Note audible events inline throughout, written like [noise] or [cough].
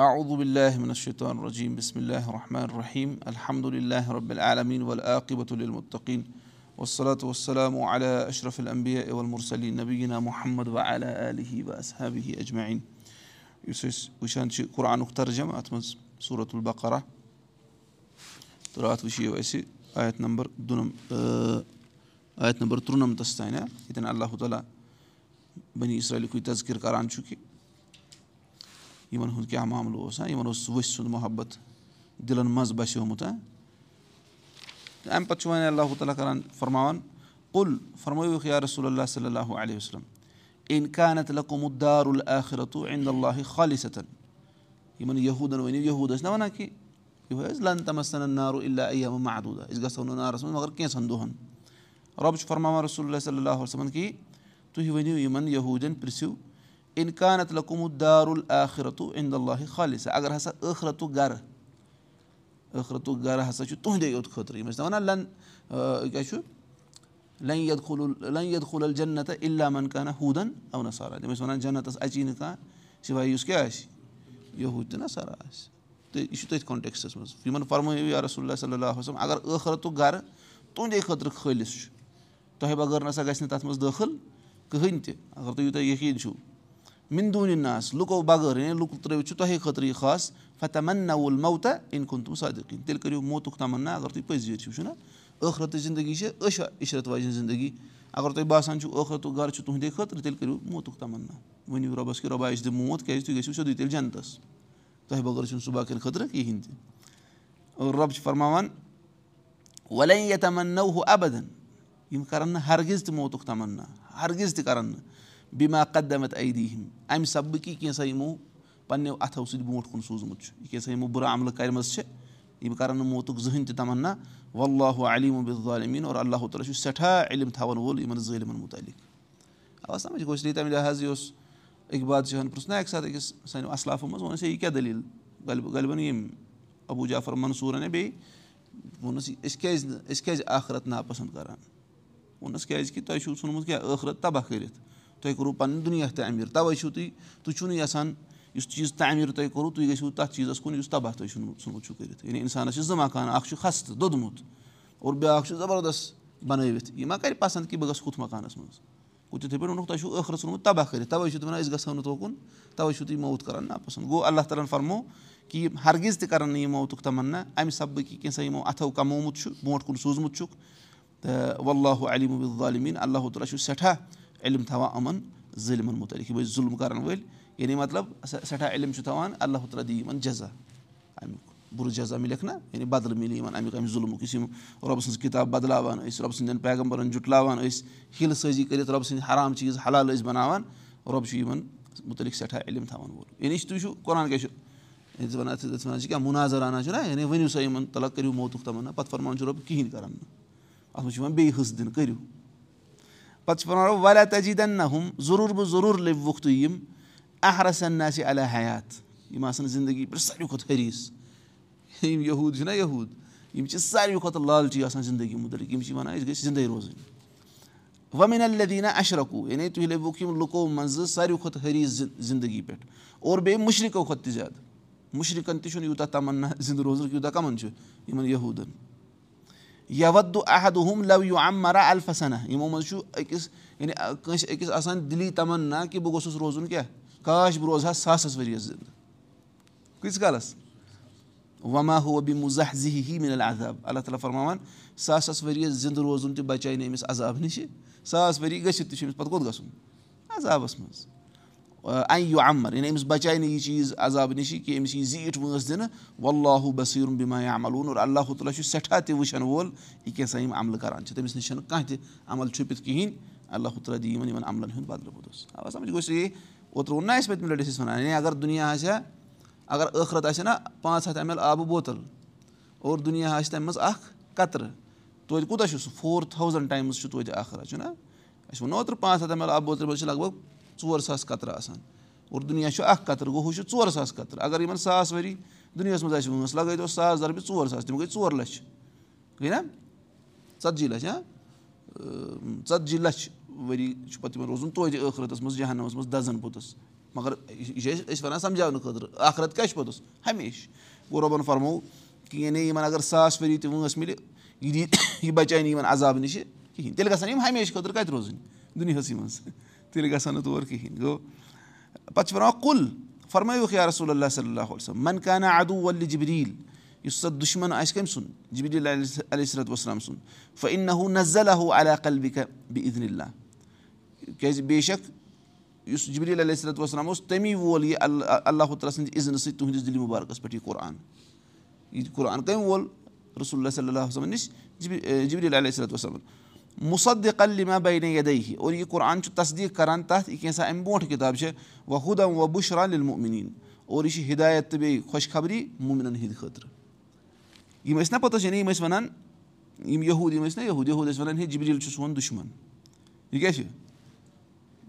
اعوذ باللہ من الشیطان الرجیم بسم اللہ الرحمن الرحیم الحمد للہ رب العالمین والعاقبۃ للمتقین والصلاة والسلام علی اشرف الانبیاء والمرسلین نبینا محمد وعلى آلہ واصحابہ اجمعین یُس أسۍ وٕچھان چھِ قرآنُک ترجم اَتھ منٛز صوٗرت البقرا تہٕ راتھ وٕچھیو اَسہِ آیت نمبر دُنَم آیت نمبر تُرٛنَمتَس تانۍ ییٚتٮ۪ن اللہ تعالیٰ بنی اسرٲیلُکُے تذکِر کران چھُ کہِ یِمن ہُنٛد کیٛاہ معاملہٕ اوس ہا یِمن اوس ؤسۍ سُنٛد محبت دِلن منٛز باسیومُت ہا تہٕ اَمہِ پتہٕ چھُ وۄنۍ اللہ تعالیٰ کران فرماوان کُل فرمٲیوُکھ یا رسول اللہ صلی اللہ علیہ وسلم اِنکانت لکُمُدار الآخرتُ عند اللہ خالِصتن یِمن یہوٗدن ؤنِو یہوٗد ٲسۍ نہ وَنان کہِ ایا محدوٗدا أسۍ گژھو نہٕ نارس منٛز مگر کینٛژھن دۄہن رۄب چھُ فرماوان رسول اللہ صلی اللہ وسلمن کہِ تُہۍ ؤنِو یِمن یہوٗدٮ۪ن پرژھِو اِنکانت لکُمُدار الآخرتُ عند اللہ خالِصا اگر ہسا ٲخرتُک گرٕ ٲخرتُک گرٕ ہسا چھُ تُہنٛدے یوت خٲطرٕ یِم ٲسۍ نہ وَنان لن کیاہ چھُ لنید خُل لنید خُل الجنت اللہ من کانہ ہوٗدن او نسارا تِم ٲسۍ وَنان جنتس اَژی نہٕ کانٛہہ سِوے یُس کیاہ آسہِ یہوٗد تہِ نسارا آسہِ تہٕ یہِ چھُ تٔتھۍ کونٹیکسس منٛز یِمن یا رسول اللہ صلی اللہ وسلم اگر ٲخرتُک گرٕ تُہنٛدے خٲطرٕ خٲلِص چھُ تۄہہِ بغٲر نسا گژھِ نہٕ تَتھ منٛز دٲخٕل کٕہٕنۍ تہِ اگر تُہۍ یوٗتاہ یقیٖن چھُو مِندوٗنہِ ناس لُکو بغٲر یعنی لُکھ ترٲوِتھ چھُ تۄہے خٲطرٕ یہِ خاص. فتمن نوُل موتا اِن کُن تِم صادقیٖن تیٚلہِ کٔرِو موتُک تَمنا اگر تُہۍ پٔزۍ چھِو چھُنہ ٲخرتٕچ زندگی چھِ عٲشا عشرت واجٮ۪ن زندگی. اگر تۄہہِ باسان چھُو ٲخرتُک گرٕ چھُ تُہنٛدے خٲطرٕ تیٚلہِ کٔرِو موتُک تَمنا. ؤنِو رۄبَس کہِ رۄبا أسۍ دِمہٕ موت کیازِ تُہۍ گٔژھِو سیٚودُے تیٚلہِ جنتس تۄہہِ بغٲر چھُنہٕ سُہ باقین خٲطرٕ کِہینۍ تہِ رۄب چھُ فرماوان وَلے یا تَمن نو ہُہ اَبدن یِم کرن نہٕ ہرگِز تہِ موتُک تَمنا. ہرگِز تہِ کرن نہٕ بیما قدمت عیدی ہِم اَمہِ سببہٕ کہِ کینٛژھا یِمو پنٕنیو اَتھو سۭتۍ برونٛٹھ کُن سوٗزمُت چھُ یہِ کینٛژھا یِمو بُرٕ عملہٕ کَرِمَژٕ چھِ یِم کَرَن نہٕ موتُک زٕہٕنۍ تہِ تَمنا واللہ علیٖم عبدالعالمیٖن اور اللہُ تعالیٰ چھُ سٮ۪ٹھاہ علم تھاوَن وول یِمن ظٲلمَن مُتعلِق. آ سَمجھ گوٚو تَمہِ لِحاظ اَکہِ بادشاہَن پرٛژھنا اَکہِ ساتہٕ أکِس سانیو اَسلافو منٛز ووٚنُس ہے یہِ کیاہ دٔلیٖل غلبہٕ غلبن ییٚمۍ ابوٗ جافر منصوٗرَن یا بیٚیہِ ووٚنُس أسۍ کیازِ أسۍ کیازِ آخرت ناپَسنٛد کران ووٚنُس کیازِ کہِ تۄہہِ چھُو ژھُنمُت کیاہ ٲخرت تباہ کٔرِتھ تۄہہِ کوٚروٕ پَنُن دُنیا تہِ امیٖر تَوَے چھُو تُہۍ تُہۍ چھُو نہٕ یَژھان یُس چیٖز تعمیٖر تۄہہِ کوٚروٕ تُہۍ گٔژھِو تَتھ چیٖزَس کُن یُس تباہ تۄہہِ چھُنہٕ ژھُنمُت چھُو کٔرِتھ۔ یعنی اِنسانَس چھِ زٕ مکان اکھ چھُ خستہٕ دوٚدمُت اور بیٛاکھ چھُ زَبردست بَنٲوِتھ۔ یہِ ما کَرِ پَسنٛد کہِ بہٕ گژھٕ ہُتھ مکانَس منٛز۔ گوٚو تِتھٕے پٲٹھۍ ووٚنُکھ تۄہہِ چھُو ٲخرَت ژھُنمُت تباہ کٔرِتھ تَوَے چھُو وَنان أسۍ گژھو نہٕ توکُن تَوَے چھُو تُہۍ موت کَران ناپَسنٛد۔ گوٚو اللہ تعالیٰ ہَن فرمو کہِ یِم ہرگِز تہِ کَرَن نہٕ یہِ موتُک تَمنا اَمہِ کہِ کینٛژھا یِمو اَتھو کَمومُت چھُ برونٛٹھ کُن سوٗزمُت چھُکھ تہٕ واللہ علیٖم عبدالعالمیٖن اللہ تعالیٰ چھُ سٮ۪ٹھاہ علم تھاوان یِمَن ظٲلمَن مُتعلِق. یِم ٲسۍ ظُلم کَرَن وٲلۍ یعنی مطلب سٮ۪ٹھاہ علم چھُ تھاوان اللہ تعالیٰ دِی یِمَن جزا اَمیُک بُرٕ جزا مِلٮ۪کھ نہ یعنی بدلہٕ مِلہِ یِمَن اَمیُک اَمہِ ظُلمُک یُس یِم رۄبہٕ سٕنٛز کِتاب بدلاوان ٲسۍ رۄبہٕ سٕنٛدٮ۪ن پیغمبرَن جُٹلاوان ٲسۍ ہِلہٕ سٲزی کٔرِتھ رۄبہٕ سٕنٛدۍ حرام چیٖز حلال ٲسۍ بَناوان رۄب چھُ یِمَن مُتعلِق سٮ۪ٹھاہ علم تھاوان وول. یعنی تُہۍ چھُو قۄران کیاہ چھُ وَنان ژٕ کیٛاہ مُناظر اَنان چھُنہ یعنی ؤنِو سا یِمَن تَلہ کٔرِو موتُک تَمنا پَتہٕ فرماوان چھُ رۄب کِہیٖنۍ کَرَن نہٕ۔ اَتھ منٛز چھُ یِوان بیٚیہِ حِصہٕ دِنہٕ کٔرِو پَتہٕ چھُ وَنان واریاہ تجیٖدَن نہ ہُم ضروٗر بہٕ ضروٗر لٔبوُکھ تُہۍ یِم احرسن نہ آسہِ علیٰ حیات یِم آسان زندگی پٮ۪ٹھ ساروی کھۄتہٕ حریٖث یِم یہوٗد چھِنہ یہوٗد یِم چھِ ساروی کھۄتہٕ لالچی آسان زندگی مُتعلِق یِم چھِ وَنان أسۍ گٔژھۍ زِندَے روزٕنۍ وَمِن الدیٖنہ اَشرکوٗ یعنی تُہۍ لٔبوُکھ یِم لُکو منٛزٕ ساروی کھۄتہٕ حریٖث زندگی پٮ۪ٹھ اور بیٚیہِ مُشرِقو کھۄتہٕ تہِ زیادٕ مُشرِقَن تہِ چھُنہٕ یوٗتاہ تَمنا زِندٕ روزُن یوٗتاہ کَمَن چھُ یِمَن یہوٗدَن یَوَدُ احد ہُم لَو یوٗ اَم مَرا الفسنا یِمو منٛز چھُ أکِس یعنی کٲنٛسہِ أکِس آسان دِلی تَمنا کہِ بہٕ گوٚژھُس روزُن کیٛاہ کاش بہٕ روزٕ ہا ساسَس ؤرِیَس زِندٕ کۭتِس کالَس وَما ہُہ بہِ مُزاہ زِہی ہی مِنل عذاب اللہ تعالیٰ فرماوان ساسَس ؤرِیَس زِندٕ روزُن تہِ بَچاے نہٕ أمِس عذاب نِشہِ ساس ؤری گٔژھِتھ تہِ چھُ أمِس پَتہٕ کوٚت گژھُن عذابَس منٛز اَنہِ یوٗ عمر یعنی أمِس بَچاے نہٕ یہِ چیٖز عذاب نِشی کہِ أمِس یی زیٖٹھ وٲنٛس دِنہٕ واللہ بصیٖرُن بِما عملوٗن اور اللہ تعالیٰ چھُ سٮ۪ٹھاہ تہِ وٕچھَن وول یہِ کیٛاہ سا یِم عملہٕ کَران چھِ تٔمِس نِش چھَنہٕ کانٛہہ تہِ عمل چھُپِتھ کِہیٖنۍ اللہ تعالیٰ دِی یِمَن یِمَن عملَن ہُنٛد بدلہٕ اَوا سَمجھ گوٚژھ یہِ اوترٕ ووٚن نہ اَسہِ پٔتمہِ لَٹہِ أسۍ وَنان یعنی اگر دُنیا آسہِ ہا اگر ٲخرت آسہِ ہا نہ پانٛژھ ہَتھ ایم ایل آبہٕ بوتل. اور دُنیا آسہِ تَمہِ منٛز اَکھ قطرٕ. توتہِ کوٗتاہ چھُ سُہ فور تھاوزَنٛڈ ٹایمٕز چھُ توتہِ اَکھ چھُنہ اَسہِ ووٚن اوترٕ پانٛژھ ہَتھ ایم ایل آبہٕ بوتلہِ منٛز چھِ لگ بگ ژور ساس قطرٕ آسان۔ اور دُنیا چھُ اَکھ قطرٕ گوٚو ہُہ چھُ ژور ساس قطرٕ۔ اگر یِمَن ساس ؤری دُنیاہَس منٛز آسہِ وٲنٛس لگٲے تو ساس دَربہِ ژور ساس تِم گٔے ژور لَچھ۔ گٔے نہ ژَتجی لَچھ ہاں؟ ژَتجی لَچھ ؤری چھُ پَتہٕ تِمَن روزُن توتہِ ٲخرَتَس منٛز جہانَمَس منٛز دَزَن پوٚتُس۔ مگر یہِ چھِ أسۍ أسۍ وَنان سَمجاونہٕ خٲطرٕ آخرت کیٛاہ چھُ پوٚتُس؟ ہمیشہِ۔ گوٚو رۄبَن فرمو کہِ یعنی یِمَن اگر ساس ؤری تہِ وٲنٛس مِلہِ یہِ دی یہِ بَچاے نہٕ یِمَن عذاب نِشہِ کِہیٖنۍ۔ تیٚلہِ گژھن یِم ہمیشہِ خٲطرٕ کَتہِ روزٕنۍ؟ دُنیاہَسٕے منٛز تیٚلہِ گژھن نہٕ تور کِہیٖنۍ گوٚو پَتہٕ چھِ وَنان کُل فرمٲیوُکھ یا رسول اللہ صلی اللہ وسلم من کانہ اَدوٗ وَلہِ جبریٖل یُس سا دُشمَن آسہِ کٔمۍ سُنٛد جبریٖل علیہ صلات وسلام سُنٛد فہ اِن نہ نزلہ علیٰ کلبِکہ بہِ عدن اللہ کیٛازِ بے شک یُس جبریٖل علیہ صلات وسلام اوس تمی وول یہِ اللہ تعالیٰ سٕنٛدِ عزنہٕ سۭتۍ تُہٕنٛدِس دِلہِ مُبارکَس پٮ۪ٹھ یہِ قۄران یہِ قۄران کٔمۍ وول؟ رسول اللہ صلی اللہ وسلم نِش جبریٖل علیہ صلات وسلم مُصد یدے اور یہِ قۄران چھُ تصدیٖق کران تَتھ یہِ کینٛژھا اَمہِ برونٛٹھ کِتاب چھِ و بُشران المُمیٖن اور یہِ چھِ ہِدایت تہٕ بیٚیہِ خۄش خبری مومِنن ہِنٛدِ خٲطرٕ یِم ٲسۍ نا پوٚتُس یعنی یِم ٲسۍ وَنان یِم یہوٗد یِم ٲسۍ یہوٗد ٲسۍ وَنان ہے جبریٖل چھُ سون دُشمَن. یہِ کیٛاہ چھُ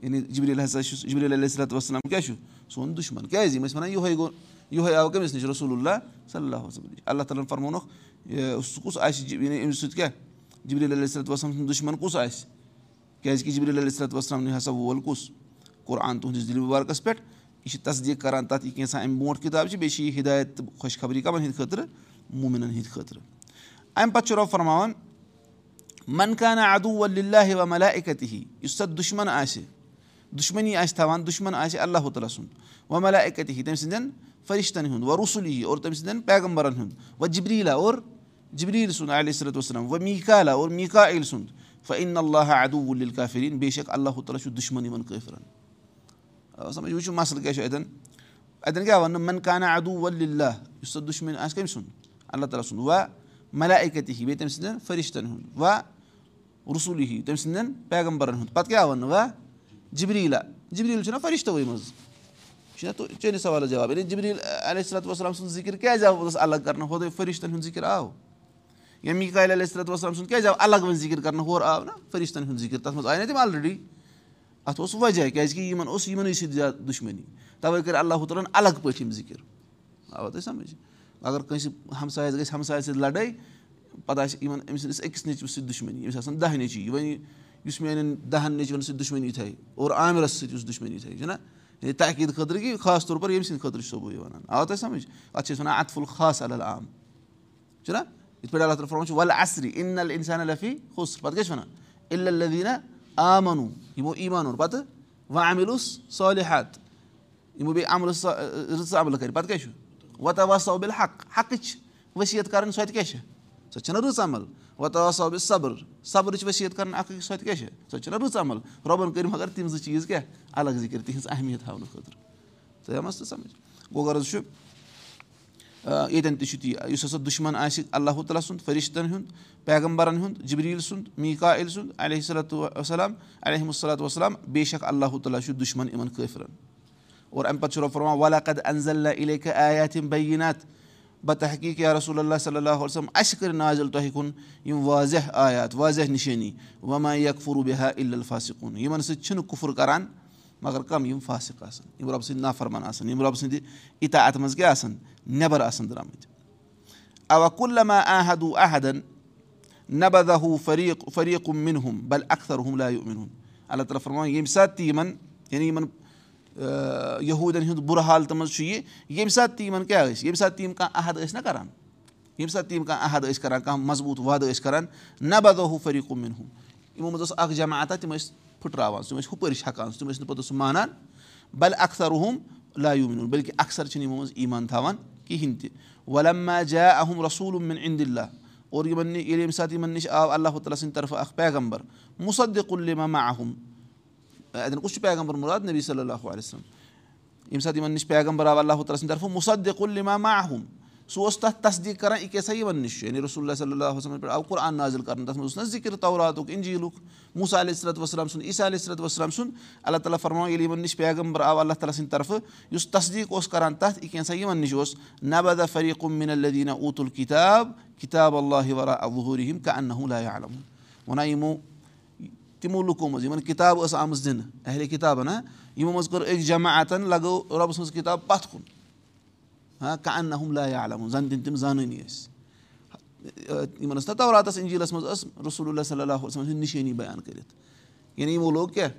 یعنی جبریٖل ہسا چھُ جبریٖل علیہ صلات وسلام کیٛاہ چھُ سون دُشمَن. کیٛازِ یِم ٲسۍ وَنان یِہوے گوٚو یِہوے آو کٔمِس نِش رسول اللہ صلی اللہ وسلم. اللہ تعالیٰ ہن فرمونکھ سُہ کُس آسہِ أمِس سۭتۍ کیاہ علیہ صلات وسلم سُنٛد دُشمَن کُس آسہِ کیازِ کہِ جبریٖل علیہ صلات وسلام ہسا وول کُس قۄران تُہنٛدِس دِلہِ مُبارکَس پٮ۪ٹھ یہِ چھِ تصدیٖق کران تَتھ یہِ کینٛژھا اَمہِ برونٛٹھ کِتاب چھِ بیٚیہِ چھِ یہِ ہِدایت تہٕ خۄش خبری کَمَن ہِنٛدِ خٲطرٕ موٗمِنَن ہِنٛدِ خٲطرٕ اَمہِ پَتہٕ چھُ رۄب فرماوان منکانہ اَدوٗ وَلہِ و ملا اِکت ہی یُس سا دُشمَن آسہِ دُشمنی آسہِ تھاوان دُشمَن آسہِ اللہ تعالیٰ سُنٛد و ملا اِکت ہی تٔمۍ سٕنٛدٮ۪ن فرِشتَن ہُنٛد و رسوٗلی اور تٔمۍ سٕنٛدٮ۪ن پیغمبرَن ہُنٛد و جبریٖلا اور جبریٖل سُنٛد علیہ صلات وسلم و میٖکالا اور میٖکا عیٖل سُنٛد اِن اللہ اَدوٗ ولِل کافریٖن بے شک اللہ تعالیٰ چھُ دُشمَن یِمَن کٲفرَن سَمجھ وٕچھِو مَسلہٕ کیٛاہ چھُ اَتؠن اَتؠن کیٛاہ وَنہٕ منکانہ اَدوٗ ولِلہ یُس سا دُشمَن آسہِ کٔمۍ سُنٛد اللہ تعالیٰ سُنٛد وَ ملا اِکتی ہی بیٚیہِ تٔمۍ سٕنٛدٮ۪ن فرِشتَن ہُنٛد وَ رسوٗلی ہی تٔمۍ سٕنٛدٮ۪ن پیغمبرَن ہُنٛد پَتہٕ کیٛاہ وَنہٕ وَ جبریٖلا جبریٖل چھُنہ فرِشتوٕے منٛز یہِ چھُنہ چٲنِس سوالَس جواب جبریٖل علیہ صلات وسلام سُنٛد یا میٖکایل علیہ صلات وسلام سُنٛد کیٛازِ آو الگ وۄنۍ ذِکِر کَرنہٕ ہورٕ آو نہ فرِشتَن ہُنٛد ذِکِر تَتھ منٛز آے نہ تِم آلریڈی اَتھ اوس وجہ کیٛازِکہِ یِمَن اوس یِمنٕے سۭتۍ زیادٕ دُشمنی تَوَے کٔرۍ اللہ تعالیٰ ہَن الگ پٲٹھۍ یِم ذِکِر آوا تۄہہِ سَمٕجھ اگر کٲنٛسہِ ہمسایَس گژھِ ہمسایَس سۭتۍ لَڑٲے پَتہٕ آسہِ یِمَن أمۍ سٕنٛدِس أکِس نیٚچوِس سۭتۍ دُشمنی أمِس آسان دَہ نیٚچی وۄنۍ یُس میانٮ۪ن دَہَن نیٚچوٮ۪ن سۭتۍ دُشمنی تھایہِ اور عامرَس سۭتۍ یُس دُشمنی تھایہِ چھُنہ یعنی تحقیٖد خٲطرٕ کہِ خاص طور پر ییٚمہِ سٕنٛدِ خٲطرٕ چھُ صبُحٲے وَنان آو تۄہہِ سَمٕجھ اَتھ چھِ أسۍ وَنان اَتفُل خاص عل عام چھُنہ یِتھ پٲٹھۍ اللہ تعالیٰ فرماوان چھُ وَلہٕ اِن ال اِنسان لفی حُس پَتہٕ کیٛاہ چھِ وَنان اِلدیٖنا آ مَنوٗ یِمو ایٖمان اوٚن پَتہٕ وۄنۍ عامِلُس صالِحات یِمو بیٚیہِ عملہٕ رٕژٕ عملہٕ کَرِ پَتہٕ کیٛاہ چھُ حقٕچ عمل؟ وَتا وا صٲبِل صبر صبرٕچ کَرٕنۍ اَکھ أکِس سۄ تہِ کیٛاہ چھِ سۄ تہِ چھَنہ رٕژ عمل رۄبَن کٔرۍ مگر تِم زٕ چیٖز کیٛاہ الگ ذِکِر تِہِنٛز اہمیت ہاونہٕ خٲطرٕ گوٚو غرض چھُ ییٚتٮ۪ن تہِ چھُ تی یُس ہسا دُشمَن آسہِ اللہُ تعالیٰ سُنٛد فرِشتَن ہُنٛد پیغمبرَن ہُنٛد جبریٖل سُنٛد میٖکا عیٖل سُنٛد علیہ صلاتُ وسلام علیہم الصلاتُ وسلام بے شک اللہُ تعالیٰ چھُ دُشمَن یِمَن کٲفرَن۔ اور اَمہِ پَتہٕ چھُ رۄب فرمان وَلقد انزل علیہ آیات یِم بیٖنات۔ بَتہٕ حقیٖق یا رسول اللہ صلی اللہُ وسلم اَسہِ کٔرۍ نازِل تۄہہِ کُن یِم واضح آیات واضح نِشٲنی۔ وما یکفروٗ بِہا الفاسِقُن یِمن سۭتۍ چھِنہٕ کُفُر کران مگر کَم یِم فاسِق آسان یِم رۄبہٕ سٕنٛدۍ نافرمان آسان یِم رۄبہٕ سٕنٛدِ اِتا اَتھ منٛز کیٛاہ آسان نٮ۪بر آسان درٛامٕتۍ اوا کُلما احدوٗ احدن نبدہوٗ فریٖق فریٖقُم مِنہُم بل اختر ہُم لایو مِنہُم اللہ تعالیٰ فرمان ییٚمہِ ساتہٕ تہِ یِمن یعنی یِمن یہوٗدٮ۪ن ہُنٛد بُرٕ حالتہٕ منٛز چھُ یہِ ییٚمہِ ساتہٕ تہِ یِمن کیٛاہ ٲسۍ ییٚمہِ ساتہٕ تہِ یِم کانٛہہ عحد ٲسۍ نہ کران؟ ییٚمہِ ساتہٕ تہِ یِم کانٛہہ عحد ٲسۍ کران کانٛہہ مضبوٗط وادٕ ٲسۍ کران؟ نبدہوٗ فریٖقُم مِنہُم یِمو منٛز اوس اکھ جماعتہ تِم ٲسۍ پھٕٹراوان تِم ٲسۍ ہُپٲرۍ چھکان تِم ٲسۍ نہٕ پوٚتُس سُہ مانان بل اختر ہُم لایو مِنُن بٔلکہِ اکثر چھِنہٕ یِمو منٛز ایٖمان تھاوان کِہینۍ تہِ۔ وَلما جا احم رسوٗل مِن اِندِلہ اور یِمن نِش ییٚلہِ ییٚمہِ ساتہٕ یِمن نِش آو اللہ تعالیٰ سٕنٛدِ طرفہٕ اکھ پیغمبر مُصدِقُلِما احم اَتؠن کُس چھُ پیغمبر مُراد؟ نبی صلی اللہ علیہ وسلم۔ ییٚمہِ ساتہٕ یِمن نِش پیغمبر آو اللہ تعالیٰ سٕنٛدِ طرفہٕ مُصدِقُلِما احم سُہ اوس تَتھ تصدیٖق کران یہِ کیٛاہ سا یِمن نِش یعنی رسول اللہ صلی اللہ وسلمَس پٮ۪ٹھ آو قۄران نازِل کرنہٕ تَتھ منٛز اوس نہ ذِکِر توراتُک اِنجیٖلُک علیہ صلات وسلام سُنٛد صلات وسلام سُنٛد اللہ تعالیٰ فرماو ییٚلہِ یِمن نِش پیغمبر آو اللہ تعالیٰ سٕنٛدِ طرفہٕ یُس تصدیٖق اوس کران تَتھ یہِ کینٛژھا یِمن نِش اوس نبدا فریٖقُم مِن الدیٖنا اوٗتُل کِتاب کِتاب اللہ ورا ابوٗری کا انہُ لا عالم وَنان یِمو تِمو لُکو منٛز یِمن کِتاب ٲس آمٕژ دِنہٕ اہلِ کِتابن ہا یِمو منٛز کٔر أکۍ جماعتن لگٲو رۄبہٕ سٕنٛز کِتاب پتھ کُن ہاں کا انہُم لا عالم زن دِنۍ تِم زانٲنی ٲسۍ یِمن ٲس نہ توراتس انجیٖلس منٛز ٲس رسول اللہ صلی اللہ علیہ وسلم سٕنٛز نِشٲنی بیان کٔرِتھ یعنی یِمو لوگ کیٛاہ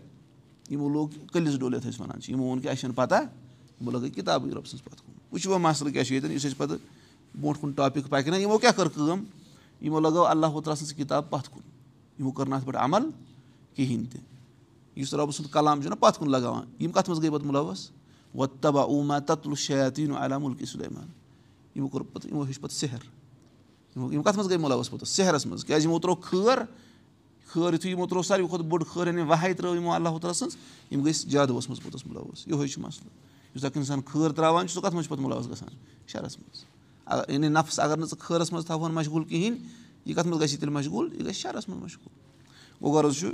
یِمو لوگ کٔلِس ڈول یَتھ أسۍ وَنان چھِ یِمو ووٚن کہِ اَسہِ چھَنہٕ پَتہ بہٕ لَگٲے کِتابٕے رۄبہٕ سٕنٛز پَتہٕ کُن. وٕچھو مَسلہٕ کیٛاہ چھُ ییٚتٮ۪ن یُس اَسہِ پَتہٕ برونٛٹھ کُن ٹاپِک پَکہِ نہ یِمو کیٛاہ کٔر کٲم یِمو لَگٲو اللہ تعالیٰ سٕنٛز کِتاب پَتھ کُن. یِمو کٔر نہٕ اَتھ پٮ۪ٹھ عمل کِہیٖنۍ تہِ یُس رۄبہٕ سُنٛد کلام چھُ نہ پَتھ کُن لگاوان. یِم کَتھ منٛز گٔے پَتہٕ مُلوث وۄنۍ تبا اوما تتلُ شیتیٖن علیٰ مُلکہِ سُلیمان یِمو کوٚر پَتہٕ یِمو ہیوٚچھ پَتہٕ سحر یِمو یِم کَتھ منٛز گٔے مُلوث پوٚتُس سحرَس منٛز کیٛازِ یِمو ترٛوو خٲر خٲر یِتھُے یِمو ترٛوو ساروی کھۄتہٕ بوٚڑ خٲر یعنی وَہے ترٛٲو یِمو اللہ تعالیٰ سٕنٛز یِم گٔژھۍ جادوَس منٛز پوٚتُس مُلوث یِہوے چھُ مَسلہٕ یُس اکھ اِنسان خٲر ترٛاوان چھُ سُہ کَتھ منٛز چھُ پَتہٕ مُلوث گژھان شَرَس منٛز اگر یعنی نفس اگر نہٕ ژٕ خٲرَس منٛز تھاوہون مشغوٗل کِہیٖنۍ یہِ کَتھ منٛز گژھی تیٚلہِ مشغوٗل یہِ گژھِ شَرَس منٛز مشغوٗل گوٚو غرض چھُ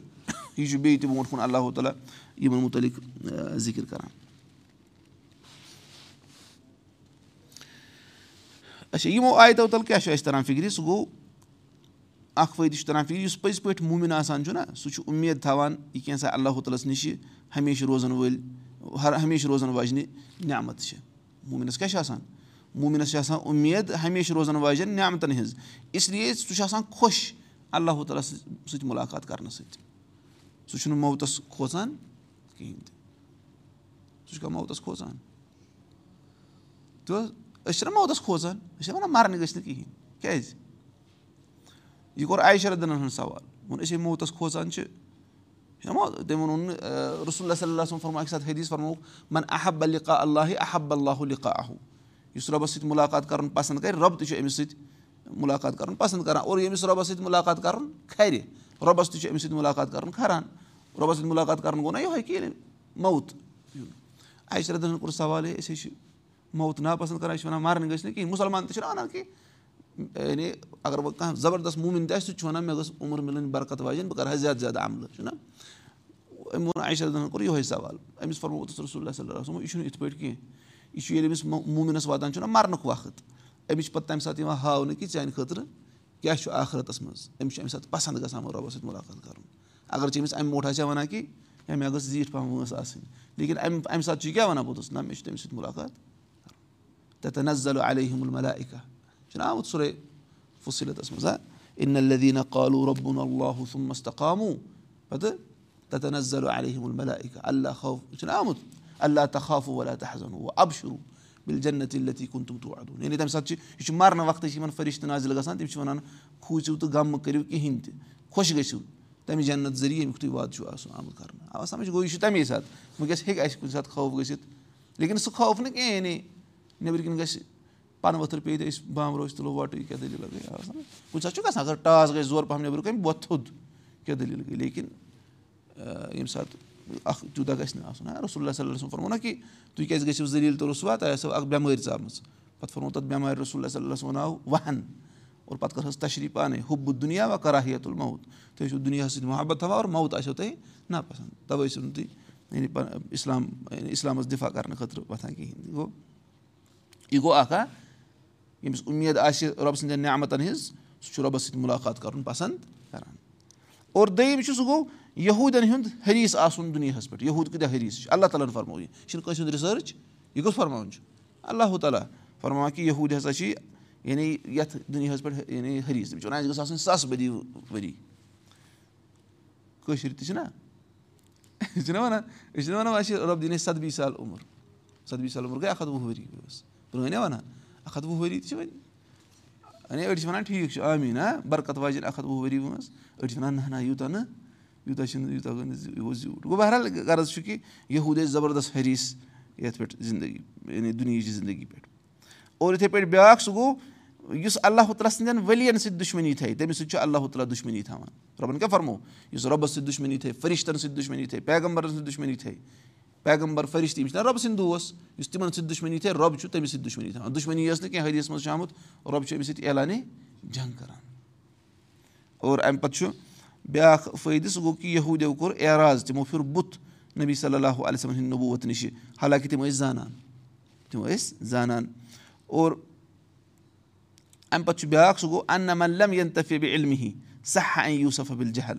یہِ چھُ بیٚیہِ تہِ برونٛٹھ کُن اللہ تعالیٰ یِمن مُتعلِق ذِکِر کران اچھا یِمو آیتو تَل کیاہ چھُ اَسہِ تران فِکرِ سُہ گوٚو اکھ فٲیدٕ چھُ تران فِکرِ یُس پٔزۍ پٲٹھۍ موٗمِن آسان چھُنہ سُہ چھُ اُمید تھاوان یہِ کینٛژھا اللہ تعالیٰ ہَس نِشہِ ہمیشہٕ روزان وٲلۍ ہر ہمیشہٕ روزان واجنہِ نعمت چھِ موٗمِنَس کیاہ چھُ آسان موٗمِنَس چھِ آسان اُمید ہمیشہٕ روزان واجٮ۪ن نعمتَن ہِنٛز اِسلیے سُہ چھُ آسان خۄش اللہ تعالیٰ سۭتۍ مُلاقات کرنہٕ سۭتۍ سُہ چھُنہٕ موتَس کھوژان کِہیٖنۍ تہِ سُہ چھُ کانٛہہ موتَس کھوژان تہٕ أسۍ چھِنہ موتَس کھوژان أسۍ چھِ وَنان مَرنہٕ گٔژھۍ نہٕ کِہیٖنۍ کیازِ یہِ کوٚر عایشَردِنَن ہُنٛد سوال ووٚن أسۍ ہے موتَس کھوژان چھِ تٔمۍ ووٚنُن نہٕ رسول صلی اللہ فرمو اَکہِ ساتہٕ حدیٖث فرموکھ من احب لِقا اللہ احب اللہُ لِقا اہوٗ یُس رۄبَس سۭتۍ مُلاقات کَرُن پَسنٛد کَرِ رۄب تہِ چھُ أمِس سۭتۍ مُلاقات کَرُن پَسنٛد کَران اور ییٚمِس رۄبَس سۭتۍ مُلاقات کَرُن کھرِ رۄبَس تہِ چھُ أمِس سۭتۍ مُلاقات کَرُن کھَران رۄبَس سۭتۍ مُلاقات کَرُن گوٚو نہ یِہوے کہِ ییٚلہِ موت. عایشردَن کوٚر سوال ہے أسۍ حظ چھِ موت ناپَسنٛد کَران أسۍ چھِ وَنان مَرنہٕ گٔژھۍ نہٕ کِہیٖنۍ مُسلمان تہِ چھِنہ وَنان کہِ یعنی اگر بہٕ کانٛہہ زَبردست موٗمِن تہِ آسہِ سُہ تہِ چھُ وَنان مےٚ گٔژھ عُمر مِلٕنۍ برکت واجٮ۪ن بہٕ کَرٕ ہا زیادٕ زیادٕ عملہٕ چھُنہ أمۍ ووٚن عایشردَن کوٚر یِہوے سوال أمِس فرموتُس رسول صلی اللہ صٲب یہِ چھُنہٕ یِتھ پٲٹھۍ کینٛہہ یہِ چھُ ییٚلہِ أمِس موٗمِنَس واتان چھُنہ مَرنُک وقت أمِس چھِ پَتہٕ تَمہِ ساتہٕ یِوان ہاونہٕ کہِ چانہِ خٲطرٕ کیاہ چھُ آخرَتَس منٛز أمِس چھُ اَمہِ ساتہٕ پَسنٛد گژھان وۄنۍ رۄبَس سۭتۍ مُلاقات کَرُن اگر ژےٚ أمِس اَمہِ برونٛٹھ آسہِ ہا وَنان کہِ ہے مےٚ گٔژھ زیٖٹھ پَہَم وٲنٛس آسٕنۍ لیکِن اَمہِ اَمہِ ساتہٕ چھُ یہِ کیاہ وَنان پوٚتُس نہ مےٚ چھُ تٔمِس سۭتۍ مُلاقات تَتٮ۪ن نہ زَلو علیہم الملایکا چھُنہ آمُت سورُے فصیٖلتَس منٛز پَتہٕ تَتٮ۪ن نہ زَلو علیہم الملایکا اللہ خوف چھُنہ آمُت اللہ تخاف ولا تحزن اب شروٗع بِل جنت لٔتی کُن تِم تور اَدُن یعنی تَمہِ ساتہٕ چھِ یہِ چھُ مَرنہٕ وقتہٕ چھِ یِمَن فرِشتہٕ نازِل گژھان تِم چھِ وَنان کھوٗژِو تہٕ غم مہٕ کٔرِو کِہیٖنۍ تہِ خۄش گٔژھِو تَمہِ جنت ذٔریعہٕ ییٚمیُک تُہۍ وادٕ چھُو آسُن آمُت کَرنہٕ اَوا سَمجھ گوٚو یہِ چھُ تَمے ساتہٕ وٕنکٮ۪س ہیٚکہِ اَسہِ کُنہِ ساتہٕ خوف گٔژھِتھ لیکِن سُہ خوف نہٕ یعنی نیٚبرۍ کِنۍ گژھِ پَنہٕ ؤتھٕر پیٚیہِ تہٕ أسۍ بامبرو أسۍ تُلو وۄٹہٕ یہِ کیٛاہ دٔلیٖل گٔے کُنہِ ساتہٕ چھُ گژھان اگر ٹاس گژھِ زورٕ پَہَم نیٚبرٕ کَنۍ بۄتھ تھوٚد کیٛاہ دٔلیٖل گٔے لیکِن ییٚمہِ ساتہٕ اَکھ تیوٗتاہ گژھِ نہٕ آسُن ہا رسول صلی اللہ فرمو نہ کہِ تُہۍ کیازِ گٔژھِو ذٔریعہٕ تہٕ رُسوا تۄہہِ آسیو اکھ بٮ۪مٲرۍ ژامٕژ پَتہٕ فونو تَتھ بٮ۪مارِ رسول صلی اللہ وَناو وَہن اور پَتہٕ کٔرہَس تشریٖف پانَے حُبہٕ دُنیا وَ کَراہیت تُل موت تُہۍ ٲسِو دُنیاہَس سۭتۍ محبت تھاوان اور موت آسیو تۄہہِ ناپَسنٛد تَوَے ٲسِو نہٕ تُہۍ یعنی اِسلام اِسلامَس دِفاع کَرنہٕ خٲطرٕ وۄتھان کِہیٖنۍ گوٚو یہِ گوٚو اَکھ اَکھ ییٚمِس اُمید آسہِ رۄبہٕ سٕنٛدٮ۪ن نعمتَن ہِنٛز سُہ چھُ رۄبَس سۭتۍ مُلاقات کَرُن پَسنٛد کَران اور دوٚیِم چھُ سُہ گوٚو یہوٗدٮ۪ن ہُنٛد حریٖث آسُن دُنیاہَس پٮ۪ٹھ یہوٗد کۭتیاہ حریٖث چھِ اللہ تعالیٰ ہَن فرمو یہِ چھُنہٕ کٲنٛسہِ ہُنٛد رِسٲرٕچ یہِ کُس فرماوُن چھُ اللہُ تعالیٰ فرماوان کہِ یہوٗد ہسا چھِ یعنی یَتھ دُنیاہَس پٮ۪ٹھ یعنی حریٖث تِم چھِ وَنان اَسہِ گٔژھ آسٕنۍ ساسہٕ بٔدی ؤری کٲشِر تہِ چھِنہ أسۍ چھِنہ وَنان أسۍ چھِنہ وَنان اَسہِ رۄب دِنۍ اَسہِ سَدبی سال عُمر سَدبی سال عُمر گٔے اَکھ ہَتھ وُہ ؤری ٲس پرٛٲنۍ یا وَنان اَکھ ہَتھ وُہ ؤری تہِ چھِ وۄنۍ أڑۍ چھِ وَنان ٹھیٖک چھُ آمیٖن ہا برکت واجٮ۪ن اَکھ ہَتھ وُہ ؤری وٲنٛس أڑۍ چھِ وَنان نہ نہ یوٗتاہ نہٕ یوٗتاہ چھُنہٕ یوٗتاہ یہِ زیوٗٹھ گوٚو بہرحال غرض چھُ کہِ یہوٗد ٲسۍ زَبردست حریٖث یَتھ پٮ۪ٹھ زندگی یعنی دُنہِچہِ زندگی پٮ۪ٹھ اور یِتھَے پٲٹھۍ بیٛاکھ سُہ گوٚو یُس اللہ سٕنٛدٮ۪ن ؤلِیَن سۭتۍ دُشمنی تھایہِ تٔمِس سۭتۍ چھُ اللہ تعالیٰ دُشمنی تھاوان رۄبَن کیٛاہ فرمو؟ یُس رۄبَس سۭتۍ دُشمنی تھایہِ فرِشتَن سۭتۍ دُشمنی تھایہِ پیغمبرَن سۭتۍ دُشمنی تھایہِ پیغمبر فرِشتہٕ یِم چھِنہ رۄبہٕ سٕنٛدۍ دوس یُس تِمَن سۭتۍ دُشمنی تھایہِ رۄب چھُ تٔمِس سۭتۍ دُشمنی تھاوان دُشمنی ٲس نہٕ کینٛہہ ۂریَس منٛز آمُت رۄب چھُ أمِس سۭتۍ اعلانہِ جنٛگ کَران اور اَمہِ پَتہٕ چھُ بیٛاکھ فٲیدٕ سُہ گوٚو کہِ یہوٗدیو کوٚر اعراض. تِمو پھِر بُتھ نبی صلی اللہُ علیہ وسلم ہِنٛدِ نبوٗت نِشہِ حالانکہِ تِم ٲسۍ زانان. تِم ٲسۍ زانان. اور اَمہِ پَتہٕ چھُ بیٛاکھ سُہ گوٚو اَن ملم ین تفیٖبہِ علمہِ سہ یوٗسف ابِل جہل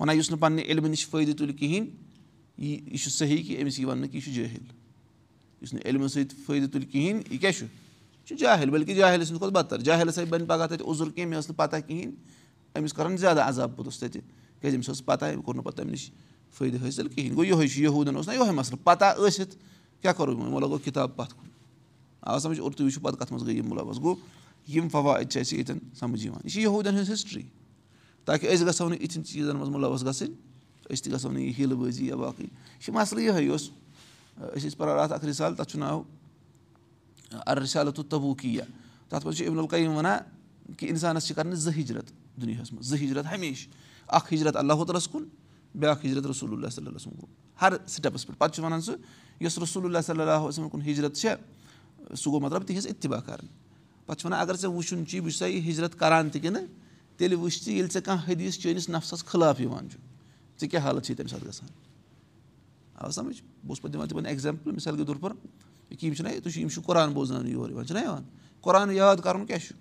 وَنان یُس نہٕ پَننہِ علمہٕ نِش فٲیدٕ تُلہِ کِہیٖنۍ یہِ چھُ صحیح کہِ أمِس یی وَننہٕ کہِ یہِ چھُ جٲہِل یُس نہٕ علمہٕ سۭتۍ فٲیدٕ تُلہِ کِہیٖنۍ یہِ کیاہ چھُ یہِ چھُ جاہِل بٔلکہِ جاہِل سٕنٛدِ کھۄتہٕ بدتر جاہِلَس ہَے بَنہِ پَگاہ تَتہِ عُضر کینٛہہ مےٚ ٲس نہٕ پَتہ کِہیٖنۍ أمِس کَرَن زیادٕ عذاب پوٚتُس تَتہِ کیٛازِ أمِس ٲس پَتہ أمۍ کوٚر نہٕ پَتہٕ تَمہِ نِش فٲیدٕ حٲصِل کِہیٖنۍ گوٚو یِہوے چھُ یہوٗدَن اوس نہ یِہوے مَسلہٕ پَتہ ٲسِتھ کیاہ کَرو یِمو لَگو کِتاب پَتھ کُن آ سَمجھ اور تُہۍ وٕچھِو پَتہٕ کَتھ منٛز گٔے یِم مُلوَث گوٚو یِم فوائد چھِ اَسہِ ییٚتٮ۪ن سَمجھ یِوان یہِ چھِ ہٕنٛز ہِسٹرٛی تاکہِ أسۍ گژھو نہٕ یِتھٮ۪ن چیٖزَن منٛز مُلوَث گژھٕنۍ أسۍ تہِ گژھو نہٕ یہِ ہِل بٲزی یا باقٕے یہِ چھِ مَسلہٕ یِہوے اوس أسۍ ٲسۍ پَران اَتھ اَکھ رِسال تَتھ چھُ ناو اَررِسالتُ تبوٗکِیا تَتھ منٛز چھُ اِبن القیٖم وَنان کہِ اِنسانَس چھِ کَرنہِ زٕ ہِجرت دُنیاہَس منٛز زٕ ہِجرت ہمیشہِ اَکھ ہِجرت اللہ تعالیٰ ہَس کُن بیٛاکھ ہِجرت رسول اللہ صلی اللہ وسلم کُن ہر سِٹٮ۪پَس پٮ۪ٹھ پَتہٕ چھُ وَنان سُہ یۄس رسول اللہ صلی اللہ وسلم کُن ہِجرت چھےٚ سُہ گوٚو مطلب تِہِنٛز اِتباع کَرٕنۍ پَتہٕ چھِ وَنان اگر ژےٚ وٕچھُن چی بہٕ چھُسا یہِ ہِجرت کَران تہِ کِنہٕ تیٚلہِ وٕچھ ژٕ ییٚلہِ ژےٚ کانٛہہ حدیٖث چٲنِس نفسَس خٕلاف یِوان چھُ ژےٚ کیٛاہ حالت چھِ تَمہِ ساتہٕ گژھان آ سَمٕجھ بہٕ اوسُس پَتہٕ دِوان تِمَن ایٚگزامپٕل مِثال کے طور پر یِم چھِنہ تُہۍ چھِو یِم چھِ قۄران بوزناونہٕ یور یِوان چھِنہ یِوان قۄران یاد کَرُن کیٛاہ چھُ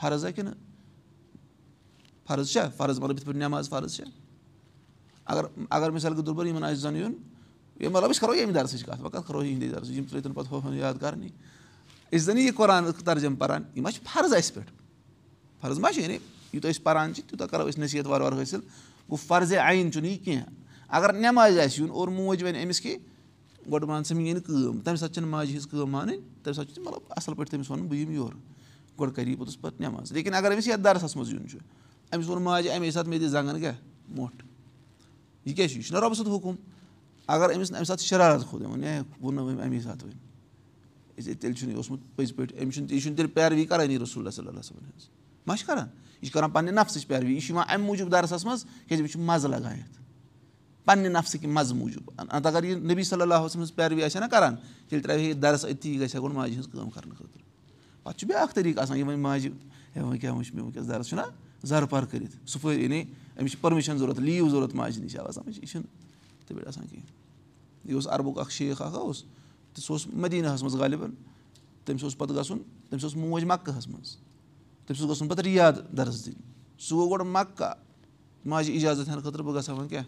فرض ہا کِنہٕ فرض چھا فرض مطلب یِتھ پٲٹھۍ نٮ۪ماز فرض چھےٚ اگر اگر مِثال کے طور پر یِمَن آسہِ زَن یُن یہِ مطلب أسۍ کَرو ییٚمہِ دَرسٕچ کَتھ وۄنۍ کَتھ کَرو یِہِنٛدے دَرسٕچ یِم ترٛٲے تَن پَتہٕ ہُہ یاد کَرنی أسۍ زَن یہِ قۄران ترجم پَران یہِ ما چھِ فرض اَسہِ پٮ۪ٹھ فرض ما چھِ یعنی یوٗتاہ أسۍ پَران چھِ تیوٗتاہ کَرو أسۍ نصیحت وارٕ وارٕ حٲصِل گوٚو فرضے عیٖن چھُنہٕ یہِ کینٛہہ اگر نٮ۪مازِ آسہِ یُن اور موج وَنہِ أمِس کہِ گۄڈٕ مان ژٕ میٲنۍ کٲم تَمہِ ساتہٕ چھَنہٕ ماجہِ ہِنٛز کٲم مانٕنۍ تَمہِ ساتہٕ چھُ مطلب اَصٕل پٲٹھۍ تٔمِس وَنُن بہٕ یِمہٕ یورٕ گۄڈٕ کَرِ یہِ پوٚتُس پَتہٕ نٮ۪ماز لیکِن اگر أمِس یَتھ دَرسَس منٛز یُن چھُ أمِس ووٚن ماجہِ اَمے ساتہٕ مےٚ دِ زنٛگَن کیٛاہ مۄٹھ یہِ کیٛاہ چھُ یہِ چھُنہ رۄبہٕ سُنٛد حُکُم اگر أمِس نہٕ اَمہِ ساتہٕ شرارت کھوٚت أمۍ ووٚن ہے ووٚننو أمۍ اَمے ساتہٕ وۄنۍ تیٚلہِ چھُنہٕ یہِ اوسمُت پٔزۍ پٲٹھۍ أمِس چھُنہٕ یہِ چھُنہٕ تیٚلہِ پیروی کَرٲنی رسول صلی اللہ صٲبَن ہٕنٛز ما چھِ کَران یہِ چھِ کَران پَننہِ نفسٕچ پیروی یہِ چھُ یِوان اَمہِ موٗجوٗب دَرسَس منٛز کیٛازِ أمِس چھُ مَزٕ لگان یَتھ پنٛنہِ نفسٕکۍ مَزٕ موٗجوٗب نَتہٕ اگر یہِ نبی صلی اللہ سٕنٛز پیروی آسہِ ہا نہ کَران تیٚلہِ ترٛاوِ ہے یہِ دَرس أتی گژھِ ہا گۄڈٕ ماجہِ ہِنٛز کٲم کَرنہٕ خٲطرٕ پَتہٕ چھُ بیٛاکھ طریٖقہٕ آسان وۄنۍ ماجہِ وۄنۍ کیٛاہ وٕچھ مےٚ وٕنکٮ۪س دَرس چھُنہ زَرٕ پَر کٔرِتھ صُبحٲے یعنی أمِس چھِ پٔرمِشَن ضوٚرَتھ لیٖو ضوٚرَتھ ماجہِ نِش آو سَمٕجھ یہِ چھُنہٕ تِتھَے پٲٹھۍ آسان کِہیٖنۍ یہِ اوس اَربُک اَکھ شیخ اَکھ اوس تہٕ سُہ اوس مدیٖناہَس منٛز غالِبَن تٔمِس اوس پَتہٕ گژھُن تٔمِس اوس موج مَکہٕ منٛز تٔمِس اوس گژھُن پَتہٕ رِیاد دَرٕس دِنہِ سُہ گوٚو گۄڈٕ مَکہ۔ ماجہِ اِجازت ہٮ۪نہٕ خٲطرٕ بہٕ گژھٕ ہا وۄنۍ کیٛاہ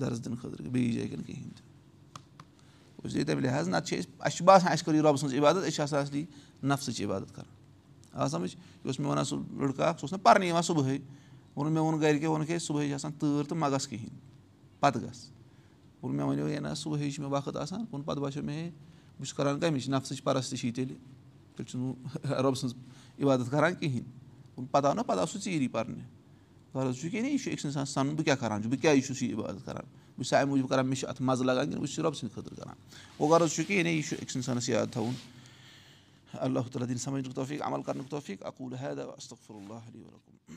دَرٕس دِنہٕ خٲطرٕ بیٚیِس جایہِ کِنہٕ کِہیٖنۍ تہِ۔ گوٚژھ یہِ تَمہِ لِحاظ نَتہٕ چھِ أسۍ اَسہِ چھُ باسان اَسہِ کٔر یہِ رۄبہٕ سٕنٛز عبادت أسۍ چھِ آسان اَصلی نفسٕچ عبادت کَران۔ آ سَمٕجھ یہِ اوس مےٚ وَنان سُہ لٔڑکہٕ اَکھ سُہ اوس نہٕ پَرنہِ یِوان صُبحٲے۔ ووٚنُن مےٚ ووٚن گَرِکیو ووٚنُکھ ہے صُبحٲے چھِ آسان تۭر تہٕ مہ گژھ کِہیٖنۍ پَتہٕ گژھ۔ ووٚن مےٚ وَنیو ہے نہ صُبحٲے چھُ مےٚ وقت آسان۔ ووٚن پَتہٕ باسیٚو مےٚ ہے بہٕ چھُس کَران کَمِچ نفسٕچ پَرَستشی تیٚلہِ۔ تیٚلہِ چھُس بہٕ [laughs] رۄبہٕ سٕنٛز عبادت کَران کِہیٖنۍ ووٚن پَتہٕ آو نہ پَتہٕ آو سُہ ژیٖری پَرنہِ غرض چھُ کہِ یہِ چھُ أکِس اِنسان سَنُن بہٕ کیٛاہ کَران چھُس بہٕ کیٛازِ چھُس یہِ عبادت کَران بہٕ چھُس اَمہِ موٗجوٗب کَران مےٚ چھُ اَتھ مَزٕ لگان کِنہٕ بہٕ چھُس رۄبہٕ سٕنٛدِ خٲطرٕ کَران گوٚو غرض چھُ کہِ یعنی یہِ چھُ أکِس اِنسانَس یاد تھاوُن اللہ تعالیٰ دِنۍ سَمجھنُک توفیٖق عمل کَرنُک توفیٖق اَکوٗل حید استغفر اللہ علیہ ولکُم